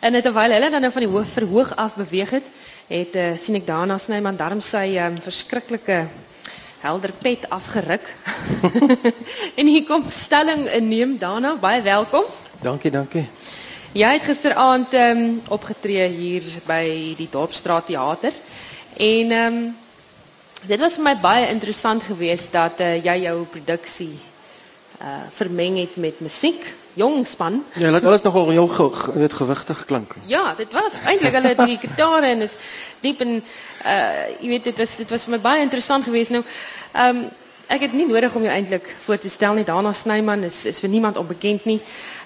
En terwyl hulle dan nou van die hoof verhoog af beweeg het, het uh, sien ek daarna Snyman darm sy um, verskriklike helder pet afgeruk. en hier kom stelling inneem daarna, baie welkom. Dankie, dankie. Jy het gisteraand um, opgetree hier by die Dorpsstraat Theater. En um, dit was vir my baie interessant geweest dat uh, jy jou produksie uh, vermeng het met musiek jong span. Ja, laat alles nogal heel weet gewigtig klink. Ja, dit was eintlik hulle die gitare en is diep en uh jy weet dit was dit was vir my baie interessant geweest nou. Ehm um, ek het nie nodig om jou eintlik voor te stel nie. Dana Snyman is is vir niemand onbekend nie.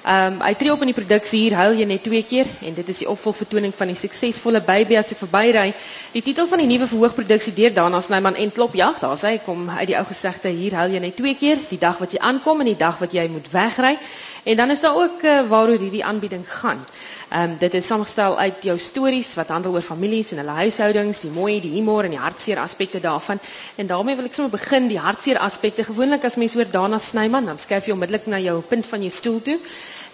Ehm um, hy tree op in die produksie hier huil jy net twee keer en dit is die opvolgvertoning van die suksesvolle baby as ek verbyry. Die titel van die nuwe verhoogproduksie deur Dana Snyman en Klopjag, daar sê hy kom uit die ou gesegde hier huil jy net twee keer, die dag wat jy aankom en die dag wat jy moet wegry. En dan is daar ook uh, waaroor hierdie aanbieding gaan. Ehm um, dit is saamgestel uit jou stories wat handel oor families en hulle huishoudings, die mooi, die humor en die hartseer aspekte daarvan. En daarmee wil ek sommer begin die hartseer aspekte. Gewoonlik as mense hoor Dana Snyman, dan skuif jy onmiddellik na jou punt van jou stoel toe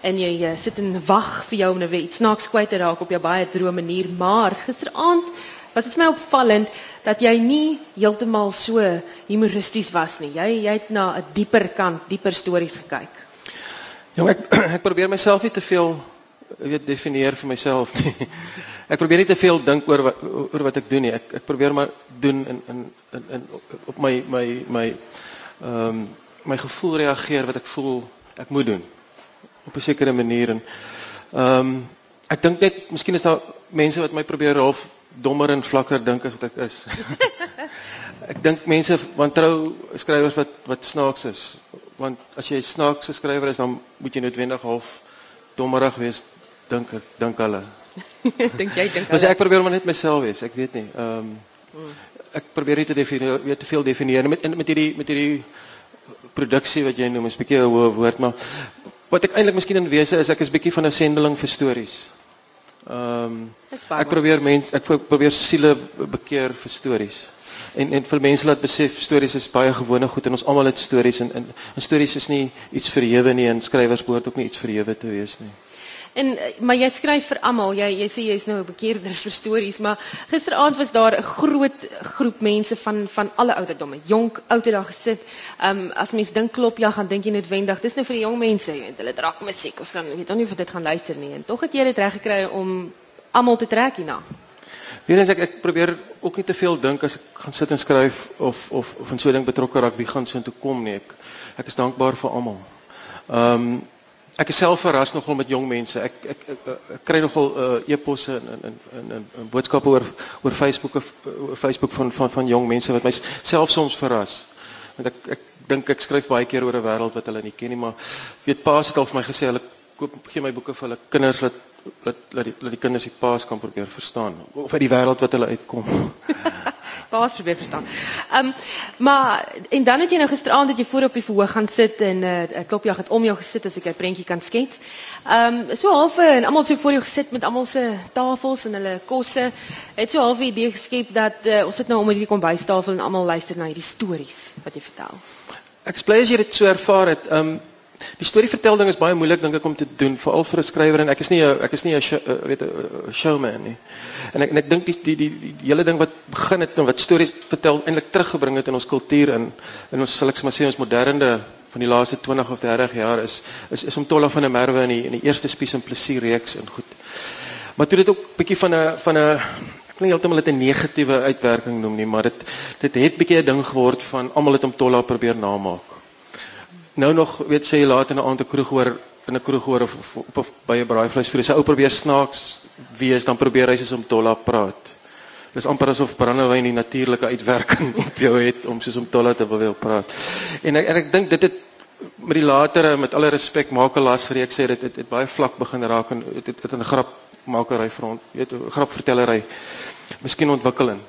en jy uh, sit en wag vir jou om nou iets snaaks kwyt te raak op jou baie droë manier. Maar gisteraand was dit vir my opvallend dat jy nie heeltemal so humoristies was nie. Jy jy het na 'n dieper kant, dieper stories gekyk. Jong, ek ek probeer myself nie te veel weet definieer vir myself nie. Ek probeer nie te veel dink oor wat oor wat ek doen nie. Ek ek probeer maar doen in in in, in op my my my ehm um, my gevoel reageer wat ek voel ek moet doen op 'n sekere manier en ehm um, ek dink net miskien is daar mense wat my probeer half dommer en vlakker dink as wat ek is. ek dink mense wantrou skrywers wat wat snaaks is want as jy 'n snaakse skrywer is dan moet jy noodwendig half dommerig wees dink ek dink hulle. Dink jy dink hulle? ek probeer maar net myself wees ek weet nie ehm um, ek probeer nie te definieer weet te veel definieer met met hierdie met hierdie produksie wat jy noem is 'n bietjie 'n hoë woord maar wat ek eintlik miskien in wese is ek is bietjie van 'n sendeling vir stories. Ehm um, ek probeer mense ek probeer siele bekeer vir stories. En en vir mense laat besef stories is baie gewone goed en ons almal het stories en en, en stories is nie iets verhewe nie en skrywers behoort ook nie iets verhewe te wees nie. En maar jy skryf vir almal. Jy jy sê jy's nou 'n bekeerder vir stories, maar gisteraand was daar 'n groot groep mense van van alle ouderdomme, jonk, oud het daar gesit. Ehm um, as mens dink klop ja, gaan dink jy noodwendig, dis nou vir die jong mense, weet, hulle drak musiek. Ons gaan weet nie of dit gaan luister nie. En tog het jy dit reg gekry om almal te trek hierna. Weer eens ek ek probeer ook nie te veel dink as ek gaan sit en skryf of of of in so 'n ding betrokke raak wie gaan so intoe kom nie. Ek ek is dankbaar vir almal. Ehm um, ek is self verras nogal met jong mense. Ek ek ek, ek, ek kry nogal uh, e-posse en in in in in boodskappe oor oor Facebook oor Facebook van van van jong mense wat my self soms verras. Want ek ek dink ek skryf baie keer oor 'n wêreld wat hulle nie ken nie, maar weet paas het al vir my gesê hulle koop gee my boeke vir hulle kinders wat dat dat die dat die kinders die paas kan probeer verstaan of uit die wêreld wat hulle uitkom. paas probeer verstaan. Ehm um, maar en dan het jy nou gisteraand dat jy voor op die verhoog gaan sit en 'n uh, klopjag het om jou gesit as ek 'n prentjie kan skets. Ehm um, so half en almal so voor jou gesit met almal se tafels en hulle kosse. Het so half 'n idee geskep dat uh, ons sit nou om hierdie kombuistafel en almal luister na hierdie stories wat jy vertel. Ek bly as jy dit so ervaar het. Ehm um, Die storievertelling is baie moeilik dink ek om te doen veral vir 'n skrywer en ek is nie ek is nie 'n eh, weet 'n showman nie. En ek en ek dink die die die die, hele ding wat begin het en wat stories vertel eintlik teruggebring het in ons kultuur in in ons sal ek maar sê ons moderne van die laaste 20 of 30 jaar is is is om Tolla van der Merwe in die in die eerste Spies en Plesier reeks en goed. Maar toe dit ook bietjie van 'n van 'n nie heeltemal dit 'n negatiewe uitwerking noem nie, maar dit dit het bietjie 'n ding geword van almal het om Tolla probeer namaak nou nog weet sê laat in 'n aand 'n kroeg hoor in 'n kroeg hoor of, of, of, by 'n braaivleisvuur. Sy ou probeer snaaks wees, dan probeer hy soos om Tolla praat. Dis amper asof brandewyn die natuurlike uitwerking op jou het om soos om Tolla te wil praat. En ek en ek dink dit het met die latere met alle respek Makelas reeks sê dit het, het baie vlak begin raak en dit het, het 'n grap makery front, weet 'n grap vertellery miskien ontwikkeling.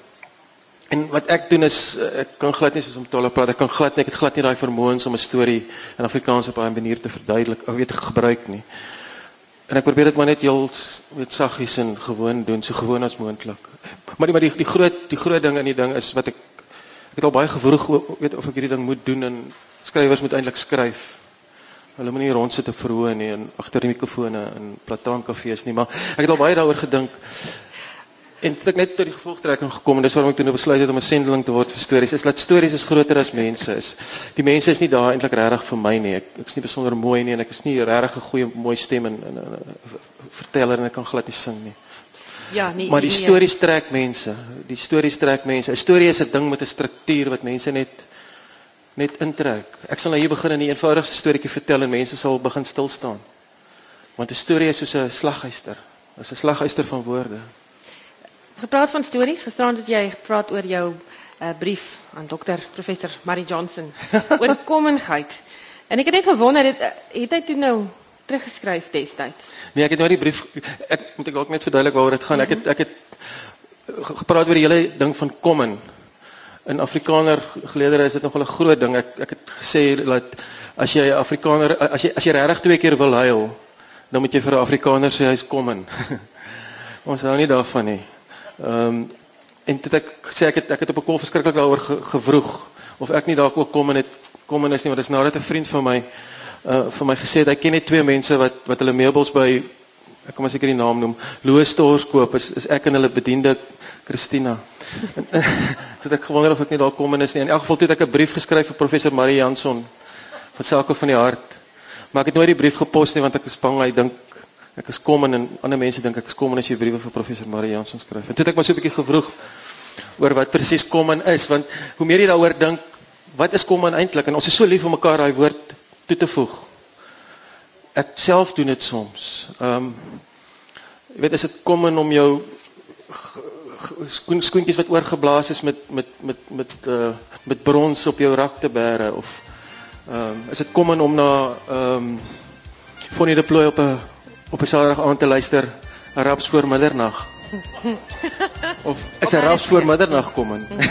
En wat ek doen is eh, ek kan glad nie soos om talle praat. Ek kan glad nie ek het glad nie daai vermoëns om 'n storie in Afrikaans op 'n manier te verduidelik of weet gebruik nie. En ek probeer dit maar net heel weet saggies en gewoon doen, so gewoon as moontlik. Maar die maar die die groot die groot ding in die ding is wat ek ek het al baie gewroeg weet of ek hierdie ding moet doen en skrywers moet eintlik skryf. Hulle moenie rond sit op verhoë nie en agter die mikrofone in platankafees nie, maar ek het al baie daaroor gedink. En ek net tot die gevolgtrekking gekom en dis waarom ek toe nou besluit het om 'n sendeling te word vir stories. Is dat stories is groter as mense is. Die mense is nie daar eintlik regtig vir my nie. Ek ek is nie besonder mooi nie en ek is nie regtig 'n goeie mooi stem en 'n verteller en ek kan glad nie sing nie. Ja, nee. Maar die nee. stories trek mense. Die stories trek mense. 'n Storie is 'n ding met 'n struktuur wat mense net net intrek. Ek sal nou hier begin in 'n eenvoudigste storieetjie vertel en mense sal begin stil staan. Want 'n storie is soos 'n slaghuister. Dit is 'n slaghuister van woorde. Gepraat van stories, gisterand het jy gepraat oor jou uh, brief aan dokter professor Marie Johnson oor kommenheid. En ek het net gewonder het, het hy toe nou teruggeskryf destyds? Nee, ek het nou die brief ek moet ek dalk net verduidelik waaroor dit gaan. Ek het ek het gepraat oor die hele ding van kommen. In Afrikaner geleedere is dit nog 'n groot ding. Ek ek het gesê dat as jy Afrikaner as jy as jy regtig twee keer wil huil, dan moet jy vir 'n Afrikaner sê hy's kommen. Ons hou nie daarvan nie. Ehm um, en toe ek sê ek het ek het op 'n kol verskriklik daaroor ge, gevroeg of ek nie dalk ook kom en dit kom en is nie want dit is nadat 'n vriend van my uh vir my gesê het hy ken net twee mense wat wat hulle meubels by ek kom maar seker die naam noem Loos Stores koop is is ek en hulle bediende Christina. Toe ek gewonder of ek nie dalk kom en is nie. In elk geval toe ek 'n brief geskryf vir professor Marie Janson van Sake van die Hart. Maar ek het nooit die brief gepos nie want ek is bang hy dink ek is kom en ander mense dink ek is kom en as jy briewe vir professor Marie Jansen skryf. En toe het ek maar so 'n bietjie gevroeg oor wat presies kom en is want hoe meer jy daaroor dink, wat is kom en eintlik en ons is so lief om mekaar daai woord toe te voeg. Ek self doen dit soms. Ehm um, jy weet as dit kom en om jou skoen skoentjies wat oorgeblaas is met met met met uh met brons op jou rak te bære of ehm um, is dit kom en om na ehm um, van die deploy op 'n op 'n Saterdag aand te luister, raps voor middernag. of is 'n raps voor middernag kom in?